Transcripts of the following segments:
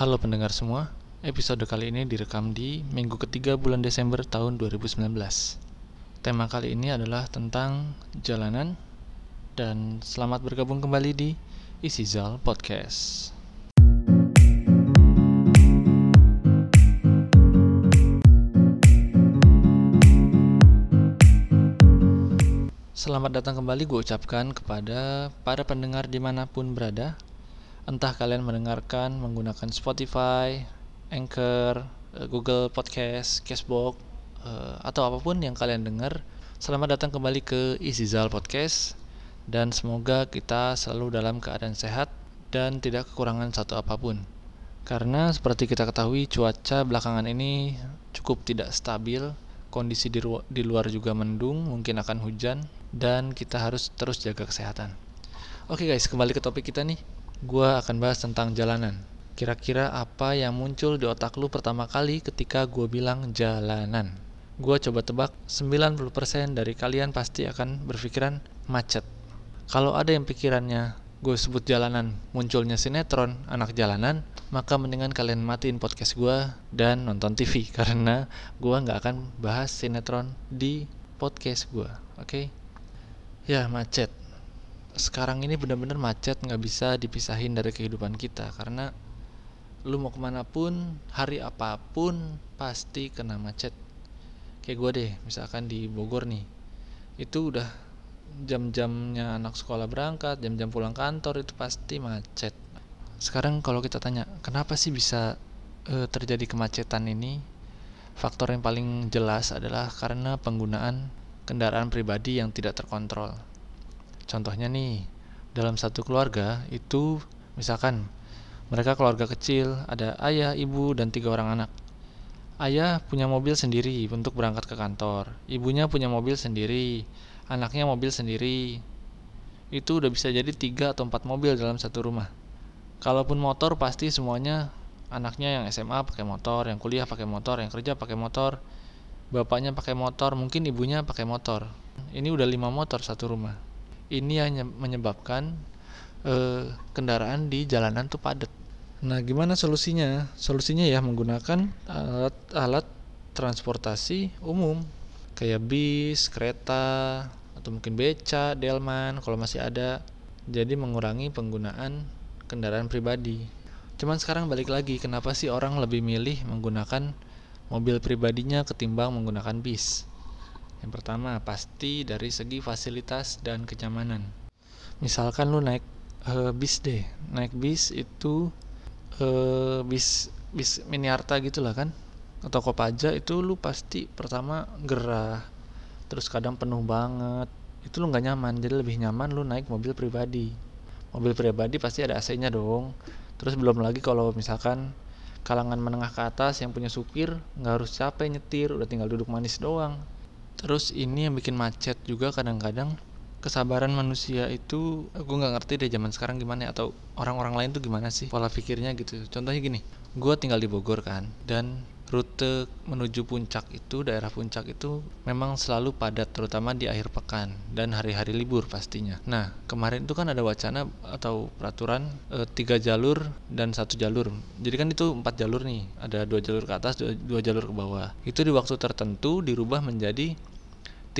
Halo pendengar semua, episode kali ini direkam di minggu ketiga bulan Desember tahun 2019. Tema kali ini adalah tentang jalanan dan selamat bergabung kembali di Isizal Podcast. Selamat datang kembali gue ucapkan kepada para pendengar di mana pun berada Entah kalian mendengarkan menggunakan Spotify, Anchor, eh, Google Podcast, Cashbox, eh, atau apa pun yang kalian dengar Selamat datang kembali ke Isizal Podcast Dan semoga kita selalu dalam keadaan sehat dan tidak kekurangan satu apa pun Karena seperti kita ketahui cuaca belakangan ini cukup tidak stabil Kondisi di, di luar juga mendung, mungkin akan hujan dan kita harus terus jaga kesehatan. Oke guys, kembali ke topik kita nih. Gua akan bahas tentang jalanan. Kira-kira apa yang muncul di otak lu pertama kali ketika gue bilang jalanan? Gue coba tebak 90% dari kalian pasti akan berpikiran macet. Kalau ada yang pikirannya gue sebut jalanan munculnya sinetron anak jalanan, maka mendingan kalian matiin podcast gue dan nonton TV karena gue nggak akan bahas sinetron di podcast gue. Oke? Okay? Ya macet. Sekarang ini benar-benar macet nggak bisa dipisahin dari kehidupan kita karena lu mau ke mana pun hari apa pun pasti kena macet. Kayak gue deh, misalkan di Bogor nih, itu udah jam-jamnya anak sekolah berangkat, jam-jam pulang kantor itu pasti macet. Sekarang kalau kita tanya, kenapa sih bisa e, terjadi kemacetan ini? Faktor yang paling jelas adalah karena penggunaan kendaraan pribadi yang tidak terkontrol. Contohnya nih, dalam satu keluarga itu misalkan mereka keluarga kecil, ada ayah, ibu, dan tiga orang anak. Ayah punya mobil sendiri untuk berangkat ke kantor, ibunya punya mobil sendiri, anaknya mobil sendiri. Itu udah bisa jadi tiga atau empat mobil dalam satu rumah. Kalaupun motor pasti semuanya anaknya yang SMA pakai motor, yang kuliah pakai motor, yang kerja pakai motor, bapaknya pakai motor, mungkin ibunya pakai motor. Ini udah lima motor satu rumah. Ini hanya menyebabkan eh, kendaraan di jalanan tuh padat. Nah, gimana solusinya? Solusinya ya menggunakan alat-alat transportasi umum kayak bis, kereta, atau mungkin beca, delman kalau masih ada. Jadi mengurangi penggunaan kendaraan pribadi. Cuman sekarang balik lagi, kenapa sih orang lebih milih menggunakan mobil pribadinya ketimbang menggunakan bis. Yang pertama, pasti dari segi fasilitas dan kenyamanan. Misalkan lu naik e, bis deh, naik bis itu e, bis bis miniarta gitulah kan, atau kopaja itu lu pasti pertama gerah, terus kadang penuh banget, itu lu nggak nyaman, jadi lebih nyaman lu naik mobil pribadi. Mobil pribadi pasti ada AC-nya dong. Terus belum lagi kalau misalkan kalangan menengah ke atas yang punya supir nggak harus capek nyetir udah tinggal duduk manis doang terus ini yang bikin macet juga kadang-kadang kesabaran manusia itu gue nggak ngerti deh zaman sekarang gimana ya, atau orang-orang lain tuh gimana sih pola pikirnya gitu. Contohnya gini gue tinggal di Bogor kan dan rute menuju puncak itu daerah puncak itu memang selalu padat terutama di akhir pekan dan hari-hari libur pastinya. Nah kemarin itu kan ada wacana atau peraturan e, tiga jalur dan satu jalur. Jadi kan itu empat jalur nih ada dua jalur ke atas dua, dua jalur ke bawah. Itu di waktu tertentu dirubah menjadi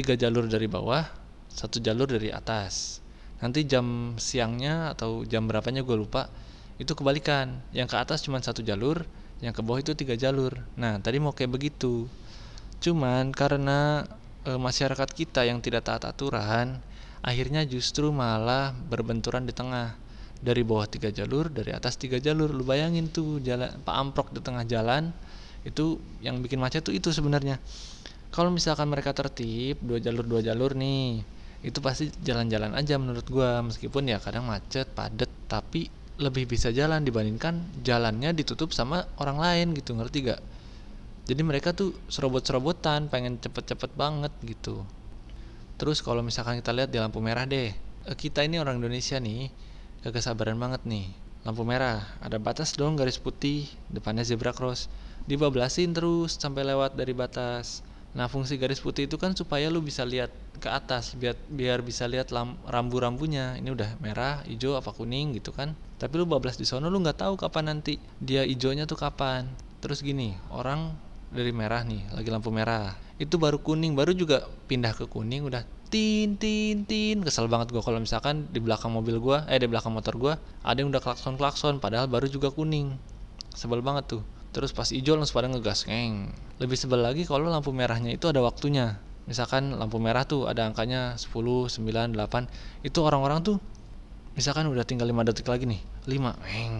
tiga jalur dari bawah satu jalur dari atas. Nanti jam siangnya atau jam berapanya gue lupa itu kebalikan. Yang ke atas cuma satu jalur yang ke bawah itu tiga jalur. Nah tadi mau kayak begitu. Cuman karena e, masyarakat kita yang tidak taat aturan akhirnya justru malah berbenturan di tengah. Dari bawah tiga jalur dari atas tiga jalur. Lu bayangin tuh jalan pak amprok di tengah jalan itu yang bikin macet tuh itu sebenarnya kalau misalkan mereka tertib dua jalur dua jalur nih itu pasti jalan-jalan aja menurut gua. Meskipun ya kadang macet padet tapi lebih bisa jalan dibandingkan jalannya ditutup sama orang lain gitu ngerti gak jadi mereka tuh serobot-serobotan pengen cepet-cepet banget gitu. Terus kalau misalkan kita lihat di lampu merah deh eh, kita ini orang Indonesia nih gak kesabaran banget nih. Lampu merah ada batas dong garis putih depannya zebra cross. Dibablasin terus sampai lewat dari batas Nah, fungsi garis putih itu kan supaya lu bisa lihat ke atas biar biar bisa lihat rambu-rambunya. Ini udah merah, hijau apa kuning gitu kan. Tapi lu bablas di sono lu nggak tahu kapan nanti dia hijaunya tuh kapan. Terus gini, orang dari merah nih, lagi lampu merah. Itu baru kuning, baru juga pindah ke kuning udah tin tin tin kesel banget gua kalau misalkan di belakang mobil gua eh di belakang motor gua ada yang udah klakson klakson padahal baru juga kuning sebel banget tuh terus pas hijau langsung pada ngegas ngeng. Lebih sebel lagi kalau lampu merahnya itu ada waktunya. Misalkan lampu merah tuh ada angkanya 10, 9, 8 itu orang-orang tuh misalkan udah tinggal 5 detik lagi nih 5 ngeng.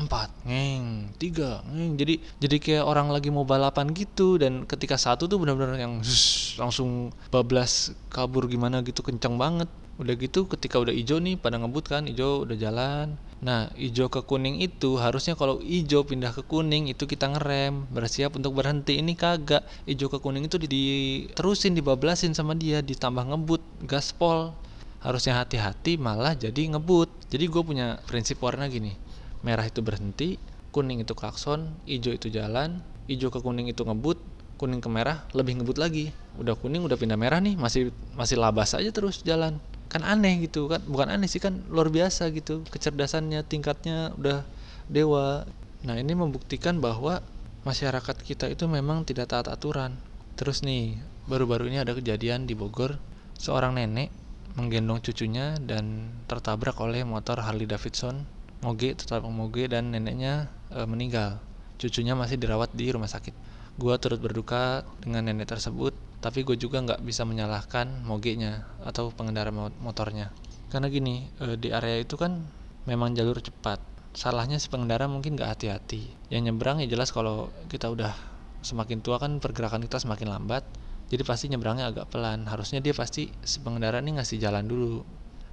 4 ngeng. 3 ngeng. Jadi jadi kayak orang lagi mau balapan gitu dan ketika satu tuh benar-benar yang zzz, langsung bablas kabur gimana gitu kencang banget udah gitu ketika udah hijau nih pada ngebut kan hijau udah jalan. Nah hijau ke kuning itu harusnya kalau hijau pindah ke kuning itu kita ngerem. Bersiap untuk berhenti. Ini kagak. Hijau ke kuning itu diterusin dibablasin sama dia ditambah ngebut gaspol harusnya hati-hati malah jadi ngebut. Jadi gue punya prinsip warna gini. Merah itu berhenti kuning itu klakson hijau itu jalan. Hijau ke kuning itu ngebut kuning ke merah lebih ngebut lagi. Udah kuning udah pindah merah nih masih masih labas aja terus jalan kan aneh gitu kan bukan aneh sih kan luar biasa gitu kecerdasannya tingkatnya udah dewa. Nah ini membuktikan bahwa masyarakat kita itu memang tidak taat aturan. Terus nih baru-baru ini ada kejadian di Bogor seorang nenek menggendong cucunya dan tertabrak oleh motor Harley Davidson moge tertabrak moge dan neneknya e, meninggal. Cucunya masih dirawat di rumah sakit gua turut berduka dengan nenek tersebut tapi gue juga nggak bisa menyalahkan mogenya atau pengendara motornya. Karena gini e, di area itu kan memang jalur cepat. Salahnya si pengendara mungkin nggak hati-hati. Yang nyebrang ya jelas kalau kita udah semakin tua kan pergerakan kita semakin lambat jadi pasti nyebrangnya agak pelan. Harusnya dia pasti si pengendara ini ngasih jalan dulu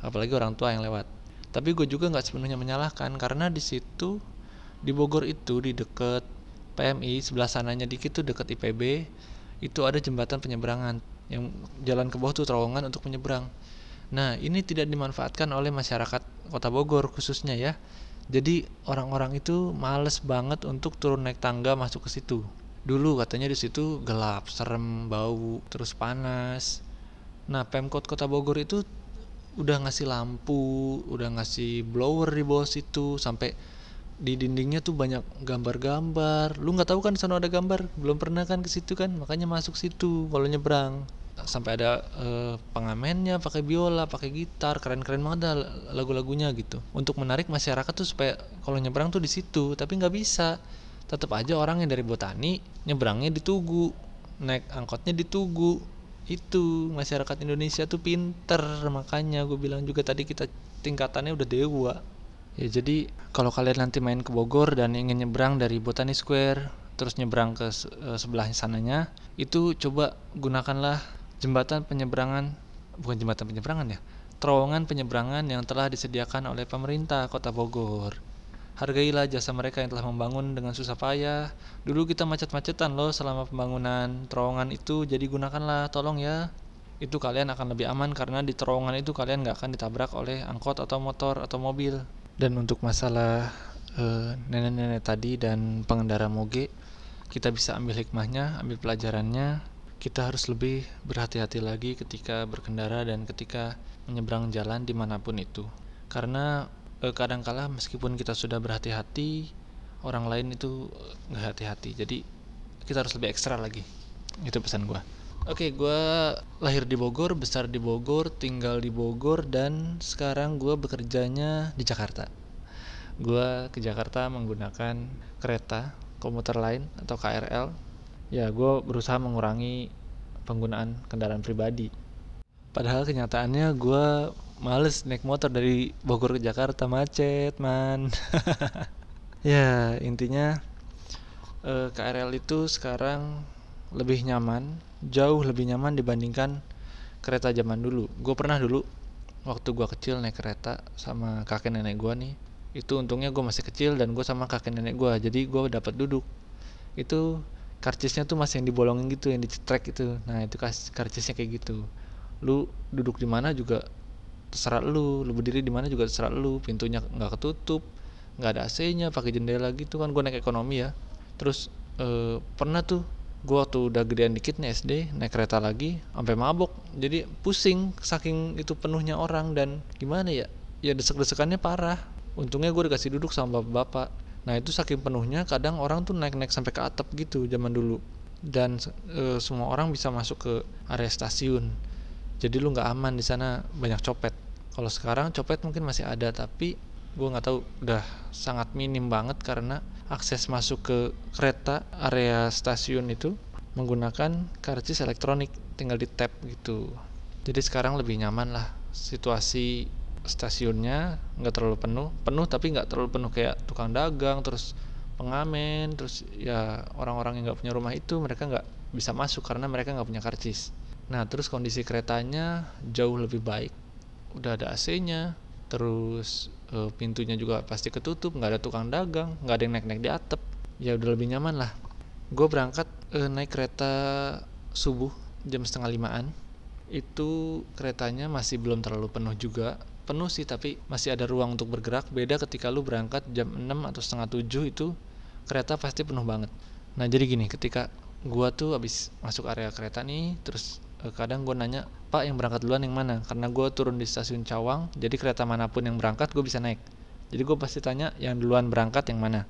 apalagi orang tua yang lewat. Tapi gue juga nggak sepenuhnya menyalahkan karena di situ di Bogor itu di deket PMI sebelah sananya dikit tuh deket IPB itu ada jembatan penyeberangan yang jalan ke bawah tuh terowongan untuk menyeberang. Nah, ini tidak dimanfaatkan oleh masyarakat Kota Bogor khususnya ya. Jadi orang-orang itu males banget untuk turun naik tangga masuk ke situ. Dulu katanya di situ gelap, serem, bau, terus panas. Nah, Pemkot Kota Bogor itu udah ngasih lampu, udah ngasih blower di bawah situ sampai di dindingnya tuh banyak gambar-gambar. Lu nggak tahu kan sana ada gambar? Belum pernah kan ke situ kan? Makanya masuk situ kalau nyebrang. Sampai ada uh, pengamennya pakai biola pakai gitar keren-keren banget dah lagu-lagunya gitu. Untuk menarik masyarakat tuh supaya kalau nyebrang tuh di situ tapi nggak bisa. Tetap aja orang yang dari Botani nyebrangnya di Tugu naik angkotnya di Tugu. Itu masyarakat Indonesia tuh pinter. Makanya gue bilang juga tadi kita tingkatannya udah dewa Ya jadi kalau kalian nanti main ke Bogor dan ingin nyebrang dari Botani Square terus nyebrang ke e, sebelah sananya, itu coba gunakanlah jembatan penyeberangan bukan jembatan penyeberangan ya, terowongan penyeberangan yang telah disediakan oleh pemerintah Kota Bogor. Hargailah jasa mereka yang telah membangun dengan susah payah. Dulu kita macet-macetan loh selama pembangunan terowongan itu, jadi gunakanlah, tolong ya. Itu kalian akan lebih aman karena di terowongan itu kalian nggak akan ditabrak oleh angkot atau motor atau mobil. Dan untuk masalah nenek nenek-nenek tadi dan pengendara moge, kita bisa ambil hikmahnya, ambil pelajarannya. Kita harus lebih berhati-hati lagi ketika berkendara dan ketika menyeberang jalan di mana pun itu. Karena eh, kadangkala meskipun kita sudah berhati-hati, orang lain itu nggak hati-hati. Jadi kita harus lebih ekstra lagi. Itu pesan gue. Oke, okay, gue lahir di Bogor, besar di Bogor, tinggal di Bogor, dan sekarang gue bekerjanya di Jakarta. Gue ke Jakarta menggunakan kereta komuter lain atau KRL. Ya, gue berusaha mengurangi penggunaan kendaraan pribadi. Padahal kenyataannya gue males naik motor dari Bogor ke Jakarta macet, man. ya, intinya eh, KRL itu sekarang lebih nyaman jauh lebih nyaman dibandingkan kereta zaman dulu. Gue pernah dulu waktu gue kecil naik kereta sama kakek nenek gue nih. Itu untungnya gue masih kecil dan gue sama kakek nenek gue jadi gue dapat duduk. Itu karcisnya tuh masih yang dibolongin gitu yang dicetrek itu nah itu karcisnya kayak gitu. Lu duduk di mana juga terserah lu. Lu berdiri di mana juga terserah lu. Pintunya nggak ketutup nggak ada AC-nya pakai jendela gitu kan. Gue naik ekonomi ya. Terus e, pernah tuh gue waktu udah gedean dikit nih SD naik kereta lagi sampai mabok. Jadi pusing saking itu penuhnya orang dan gimana ya? Ya desek-desekannya parah. Untungnya gue dikasih duduk sama bapak-bapak nah itu saking penuhnya kadang orang tuh naik-naik sampai ke atap gitu zaman dulu. Dan e, semua orang bisa masuk ke area stasiun. Jadi lu nggak aman di sana banyak copet. Kalau sekarang copet mungkin masih ada tapi gue nggak tahu. Udah sangat minim banget karena akses masuk ke kereta area stasiun itu menggunakan karcis elektronik tinggal di tap gitu. Jadi sekarang lebih nyaman lah situasi stasiunnya nggak terlalu penuh. Penuh tapi nggak terlalu penuh kayak tukang dagang terus pengamen terus ya orang-orang yang nggak punya rumah itu mereka nggak bisa masuk karena mereka nggak punya karcis. Nah terus kondisi keretanya jauh lebih baik. Udah ada AC-nya terus e, pintunya juga pasti ketutup nggak ada tukang dagang nggak ada yang naik naik di atap. Ya udah lebih nyaman lah. Gue berangkat e, naik kereta subuh jam setengah limaan. Itu keretanya masih belum terlalu penuh juga. Penuh sih tapi masih ada ruang untuk bergerak. Beda ketika lu berangkat jam 6 atau setengah 7 itu kereta pasti penuh banget. Nah jadi gini ketika gua tuh habis masuk area kereta nih terus kadang gue nanya pak yang berangkat duluan yang mana? Karena gue turun di stasiun Cawang jadi kereta mana pun yang berangkat gue bisa naik. Jadi gue pasti tanya yang duluan berangkat yang mana?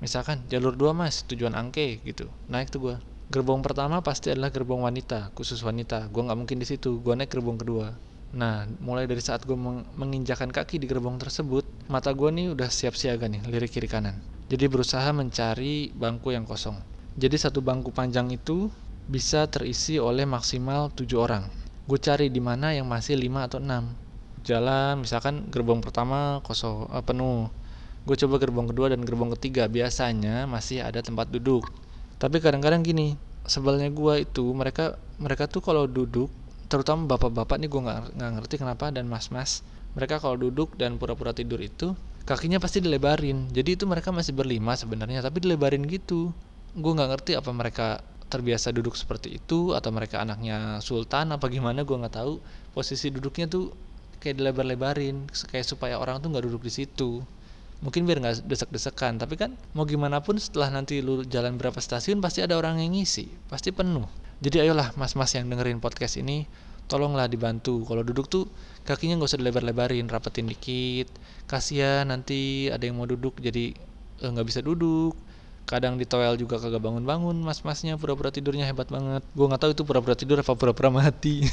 Misalkan jalur 2 mas tujuan Angke gitu. Naik tuh gue gerbong pertama pasti adalah gerbong wanita khusus wanita. Gue nggak mungkin di situ gue naik gerbong kedua. Nah mulai dari saat gue meng menginjakan kaki di gerbong tersebut mata gue nih udah siap siaga nih lirik kiri kanan. Jadi berusaha mencari bangku yang kosong. Jadi satu bangku panjang itu bisa terisi oleh maksimal 7 orang. Gue cari di mana yang masih 5 atau 6. Jalan misalkan gerbong pertama kosong uh, penuh. Gue coba gerbong kedua dan gerbong ketiga biasanya masih ada tempat duduk. Tapi kadang-kadang gini, sebelnya gue itu mereka mereka tuh kalau duduk terutama bapak-bapak nih gue nggak ngerti kenapa dan mas-mas mereka kalau duduk dan pura-pura tidur itu kakinya pasti dilebarin jadi itu mereka masih berlima sebenarnya tapi dilebarin gitu gue nggak ngerti apa mereka terbiasa duduk seperti itu atau mereka anaknya sultan apa gimana gue nggak tahu. Posisi duduknya tuh kayak dilebar-lebarin kayak supaya orang tuh nggak duduk di situ. Mungkin biar nggak desek-desekan tapi kan mau gimana pun setelah nanti lu jalan berapa stasiun pasti ada orang yang ngisi pasti penuh. Jadi ayolah mas-mas yang dengerin podcast ini tolonglah dibantu. Kalau duduk tuh kakinya nggak usah dilebar-lebarin rapetin dikit. Kasihan nanti ada yang mau duduk jadi eh, nggak bisa duduk kadang di toel juga kagak bangun-bangun mas-masnya pura-pura tidurnya hebat banget. Gue nggak tahu itu pura-pura tidur apa pura-pura mati.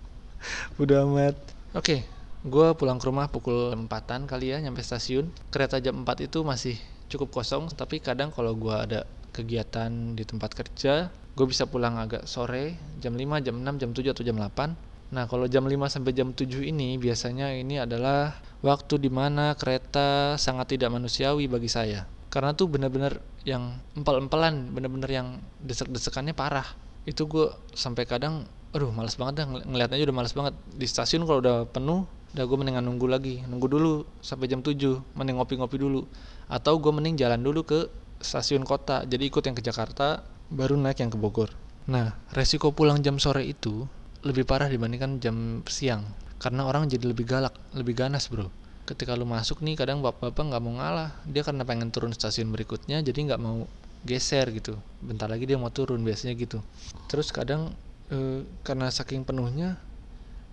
Udah amat. Oke okay, gue pulang ke rumah pukul empatan kali ya nyampe stasiun. Kereta jam 4 itu masih cukup kosong tapi kadang kalau gue ada kegiatan di tempat kerja gue bisa pulang agak sore jam 5 jam 6 jam 7 atau jam 8 nah kalau jam 5 sampai jam 7 ini biasanya ini adalah waktu di mana kereta sangat tidak manusiawi bagi saya karena tuh bener-bener yang empel-empelan bener-bener yang desek-desekannya parah. Itu gue sampai kadang aduh males banget dah ng ngeliat aja udah males banget. Di stasiun kalau udah penuh udah gue mendingan nunggu lagi. Nunggu dulu sampai jam 7 mending ngopi-ngopi dulu. Atau gue mending jalan dulu ke stasiun kota jadi ikut yang ke Jakarta baru naik yang ke Bogor. Nah resiko pulang jam sore itu lebih parah dibandingkan jam siang karena orang jadi lebih galak lebih ganas bro ketika lu masuk nih kadang bapak-bapak nggak mau ngalah. Dia karena pengen turun stasiun berikutnya jadi nggak mau geser gitu. Bentar lagi dia mau turun biasanya gitu. Terus kadang e, karena saking penuhnya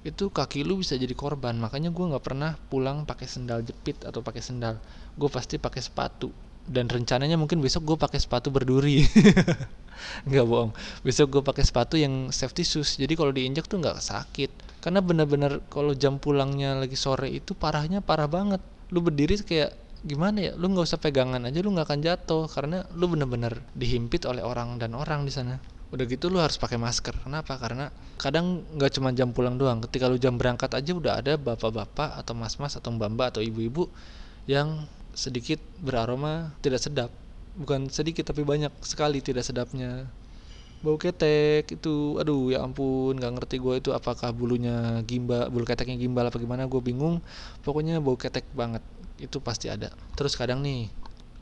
itu kaki lu bisa jadi korban. Makanya gue nggak pernah pulang pakai sendal jepit atau pakai sendal. Gue pasti pakai sepatu. Dan rencananya mungkin besok gue pakai sepatu berduri. Nggak bohong. Besok gue pakai sepatu yang safety shoes. Jadi kalau diinjak tuh nggak sakit karena bener-bener kalau jam pulangnya lagi sore itu parahnya parah banget. Lu berdiri kayak gimana ya? Lu nggak usah pegangan aja lu nggak akan jatuh. Karena lu bener-bener dihimpit oleh orang dan orang di sana. Udah gitu lu harus pakai masker. Kenapa? Karena kadang nggak cuma jam pulang doang. Ketika lu jam berangkat aja udah ada bapak-bapak atau mas-mas atau mbak-mbak atau ibu-ibu yang sedikit beraroma tidak sedap. Bukan sedikit tapi banyak sekali tidak sedapnya bau ketek itu aduh ya ampun nggak ngerti gue itu apakah bulunya gimbal bulu keteknya gimbal apa gimana gue bingung. Pokoknya bau ketek banget itu pasti ada. Terus kadang nih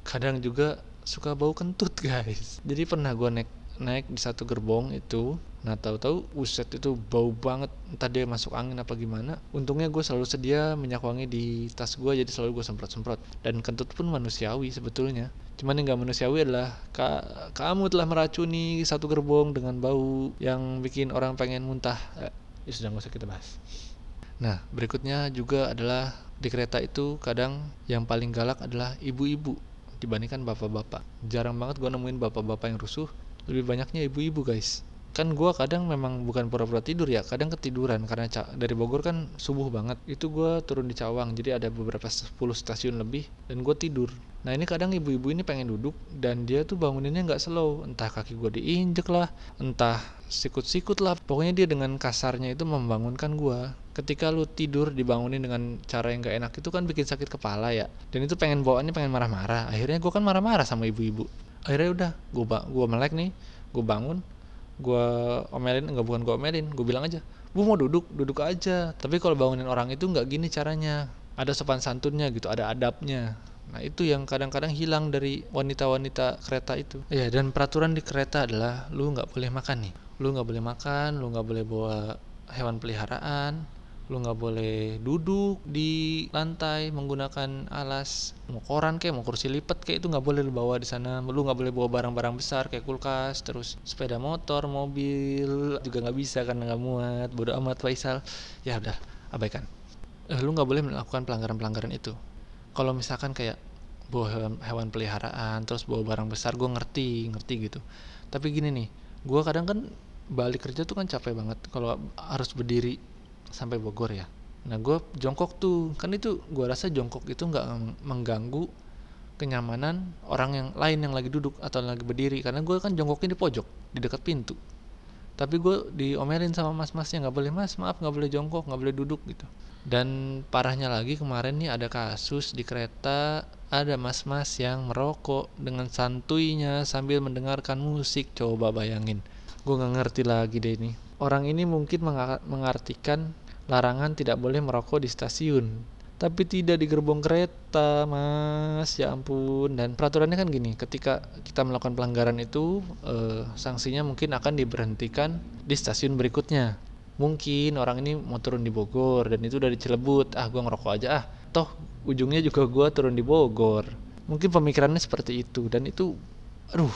kadang juga suka bau kentut guys. Jadi pernah gue naik naik di satu gerbong itu. Nah tahu-tahu uset itu bau banget. Entah dia masuk angin apa gimana. Untungnya gue selalu sedia minyak wangi di tas gue jadi selalu gue semprot-semprot. Dan kentut pun manusiawi sebetulnya. Cuman yang gak manusiawi adalah ka kamu telah meracuni satu gerbong dengan bau yang bikin orang pengen muntah. Eh, ya sudah gak usah kita bahas. Nah berikutnya juga adalah di kereta itu kadang yang paling galak adalah ibu-ibu dibandingkan bapak-bapak. Jarang banget gue nemuin bapak-bapak yang rusuh lebih banyaknya ibu-ibu guys. Kan gue kadang memang bukan pura-pura tidur ya kadang ketiduran. Karena dari Bogor kan subuh banget. Itu gue turun di Cawang jadi ada beberapa 10 stasiun lebih dan gue tidur. Nah ini kadang ibu-ibu ini pengen duduk dan dia tuh banguninnya nggak slow. Entah kaki gue diinjek lah entah sikut-sikut lah. Pokoknya dia dengan kasarnya itu membangunkan gue ketika lu tidur dibangunin dengan cara yang gak enak itu kan bikin sakit kepala ya. Dan itu pengen bawaannya pengen marah-marah. Akhirnya gue kan marah-marah sama ibu-ibu akhirnya udah gue gue melek nih gue bangun gue omelin enggak bukan gue omelin gue bilang aja gue mau duduk duduk aja. Tapi kalau bangunin orang itu nggak gini caranya. Ada sopan santunnya gitu ada adabnya. Nah itu yang kadang-kadang hilang dari wanita-wanita kereta itu. Ya dan peraturan di kereta adalah lu nggak boleh makan nih. Lu nggak boleh makan lu nggak boleh bawa hewan peliharaan lu nggak boleh duduk di lantai menggunakan alas. Mau koran kayak mau kursi lipat kayak itu nggak boleh lu bawa di sana. Lu nggak boleh bawa barang-barang besar kayak kulkas terus sepeda motor mobil juga nggak bisa karena nggak muat. Bodoh amat Faisal. Ya udah abaikan. Eh, lu nggak boleh melakukan pelanggaran-pelanggaran itu. Kalau misalkan kayak bawa hewan, hewan peliharaan terus bawa barang besar gue ngerti ngerti gitu. Tapi gini nih gue kadang kan balik kerja tuh kan capek banget. Kalau harus berdiri sampai Bogor ya. Nah gue jongkok tuh. Kan itu gue rasa jongkok itu nggak mengganggu kenyamanan orang yang lain yang lagi duduk atau lagi berdiri. Karena gue kan jongkoknya di pojok di dekat pintu. Tapi gue diomelin sama mas-masnya nggak boleh mas maaf nggak boleh jongkok nggak boleh duduk gitu. Dan parahnya lagi kemarin nih ada kasus di kereta ada mas-mas yang merokok dengan santuinya sambil mendengarkan musik. Coba bayangin. Gue nggak ngerti lagi deh ini orang ini mungkin mengartikan larangan tidak boleh merokok di stasiun. Tapi tidak di gerbong kereta mas. Ya ampun. Dan peraturannya kan gini ketika kita melakukan pelanggaran itu eh, sanksinya mungkin akan diberhentikan di stasiun berikutnya. Mungkin orang ini mau turun di Bogor dan itu dari Cilebut. Ah gue ngerokok aja. Ah toh ujungnya juga gue turun di Bogor. Mungkin pemikirannya seperti itu. Dan itu aduh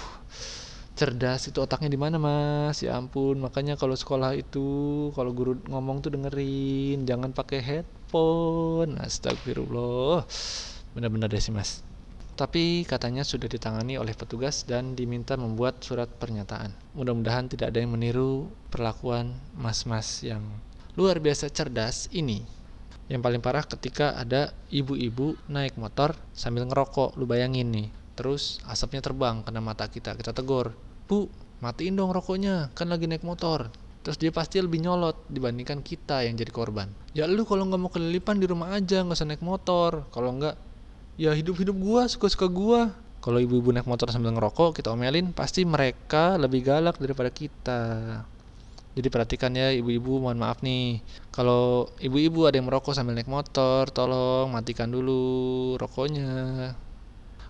cerdas itu otaknya di mana mas? Ya ampun makanya kalau sekolah itu kalau guru ngomong tuh dengerin jangan pakai headphone. Astagfirullah. Benar-benar deh sih mas. Tapi katanya sudah ditangani oleh petugas dan diminta membuat surat pernyataan. Mudah-mudahan tidak ada yang meniru perlakuan mas-mas yang luar biasa cerdas ini. Yang paling parah ketika ada ibu-ibu naik motor sambil ngerokok. Lu bayangin nih Terus asapnya terbang kena mata kita. Kita tegur, Bu, matiin dong rokoknya, kan lagi naik motor. Terus dia pasti lebih nyolot dibandingkan kita yang jadi korban. Ya lu kalau nggak mau kelilipan di rumah aja, nggak usah naik motor. Kalau nggak, ya hidup-hidup gua, suka-suka gua. Kalau ibu-ibu naik motor sambil ngerokok, kita omelin, pasti mereka lebih galak daripada kita. Jadi perhatikan ya ibu-ibu, mohon maaf nih. Kalau ibu-ibu ada yang merokok sambil naik motor, tolong matikan dulu rokoknya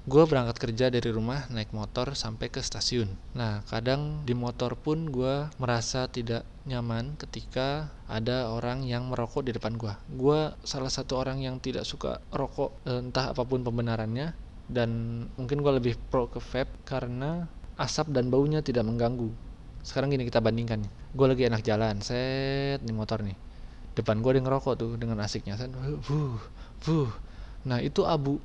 gue berangkat kerja dari rumah naik motor sampai ke stasiun. Nah, kadang di motor pun gue merasa tidak nyaman ketika ada orang yang merokok di depan gue. Gue salah satu orang yang tidak suka rokok, entah apa pun pembenarannya, dan mungkin gue lebih pro ke vape karena asap dan baunya tidak mengganggu. Sekarang gini kita bandingkan nih, gue lagi enak jalan, set di motor nih, depan gue ada ngerokok tuh dengan asiknya, set, buh, buh. Nah itu abu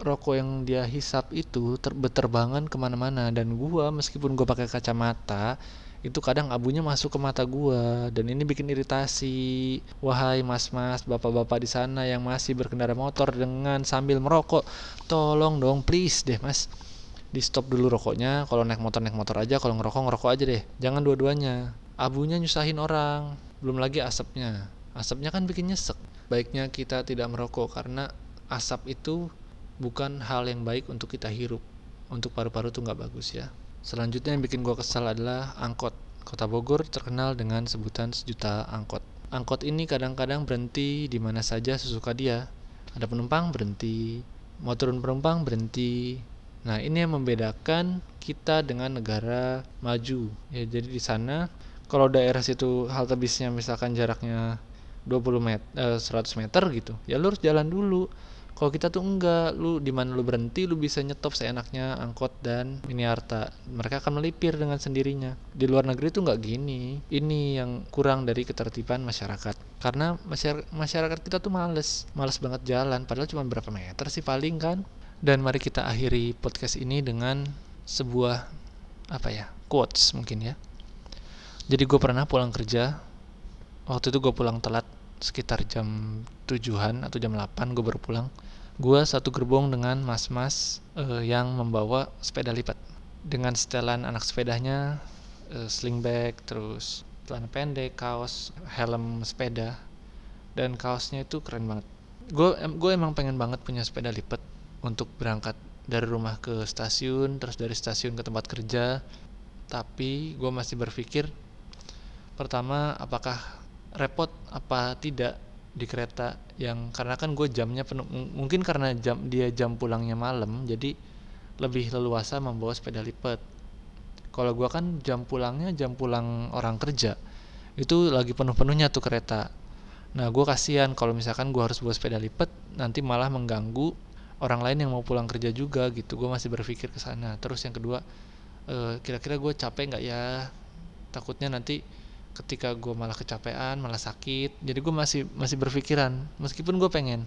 rokok yang dia hisap itu ter berterbangan ke mana-mana. Dan gua meskipun gua pakai kacamata itu kadang abunya masuk ke mata gua. Dan ini bikin iritasi. Wahai mas-mas bapak-bapak di sana yang masih berkendara motor dengan sambil merokok tolong dong please deh mas. Di stop dulu rokoknya. Kalau naik motor naik motor aja. Kalau ngerokok ngerokok aja deh. Jangan dua-duanya. Abunya nyusahin orang. Belum lagi asapnya. Asapnya kan bikin nyesek. Baiknya kita tidak merokok karena asap itu bukan hal yang baik untuk kita hirup. Untuk paru-paru tuh nggak bagus ya. Selanjutnya yang bikin gue kesal adalah angkot. Kota Bogor terkenal dengan sebutan sejuta angkot. Angkot ini kadang-kadang berhenti di mana saja sesuka dia. Ada penumpang berhenti mau turun penumpang berhenti. Nah, ini yang membedakan kita dengan negara maju. Ya, jadi di sana kalau daerah situ halte bisnya misalkan jaraknya 20 meter eh, 100 meter gitu, ya lu jalan dulu. Kalau kita tuh enggak, lu di mana lu berhenti lu bisa nyetop seenaknya angkot dan miniarta. Mereka akan melipir dengan sendirinya. Di luar negeri tuh enggak gini. Ini yang kurang dari ketertiban masyarakat. Karena masyarakat kita tuh males, males banget jalan padahal cuma berapa meter sih paling kan. Dan mari kita akhiri podcast ini dengan sebuah apa ya quotes mungkin ya. Jadi gue pernah pulang kerja waktu itu gue pulang telat sekitar jam tujuhan atau jam 8 gue baru pulang. Gue satu gerbong dengan mas-mas uh, yang membawa sepeda lipat. Dengan setelan anak sepedanya uh, sling bag terus celana pendek kaos helm sepeda. Dan kaosnya itu keren banget. Gue gue emang pengen banget punya sepeda lipat untuk berangkat dari rumah ke stasiun terus dari stasiun ke tempat kerja. Tapi gue masih berpikir pertama apakah repot apa tidak di kereta yang karena kan gue jamnya penuh mungkin karena jam dia jam pulangnya malam jadi lebih leluasa membawa sepeda lipat. Kalau gue kan jam pulangnya jam pulang orang kerja itu lagi penuh-penuhnya tuh kereta. Nah gue kasihan kalau misalkan gue harus bawa sepeda lipat nanti malah mengganggu orang lain yang mau pulang kerja juga gitu. Gue masih berpikir ke sana. Terus yang kedua eh, kira-kira gue capek nggak ya? Takutnya nanti ketika gue malah kecapean malah sakit jadi gue masih masih berpikiran meskipun gue pengen.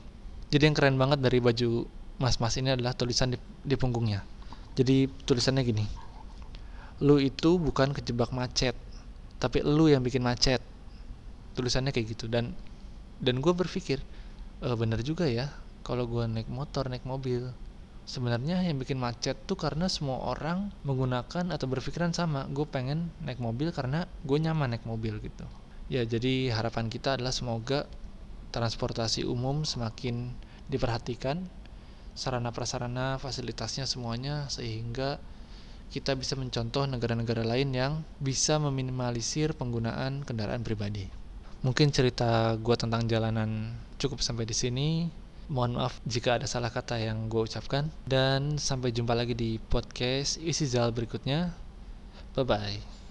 Jadi yang keren banget dari baju mas-mas ini adalah tulisan di, di punggungnya. Jadi tulisannya gini lu itu bukan kejebak macet tapi lu yang bikin macet. Tulisannya kayak gitu dan dan gue berpikir e, bener juga ya kalau gue naik motor naik mobil sebenarnya yang bikin macet tuh karena semua orang menggunakan atau berpikiran sama gue pengen naik mobil karena gue nyaman naik mobil gitu ya jadi harapan kita adalah semoga transportasi umum semakin diperhatikan sarana prasarana fasilitasnya semuanya sehingga kita bisa mencontoh negara-negara lain yang bisa meminimalisir penggunaan kendaraan pribadi. Mungkin cerita gue tentang jalanan cukup sampai di sini. Mohon maaf jika ada salah kata yang gue ucapkan. Dan sampai jumpa lagi di podcast Isi Zal berikutnya. Bye-bye.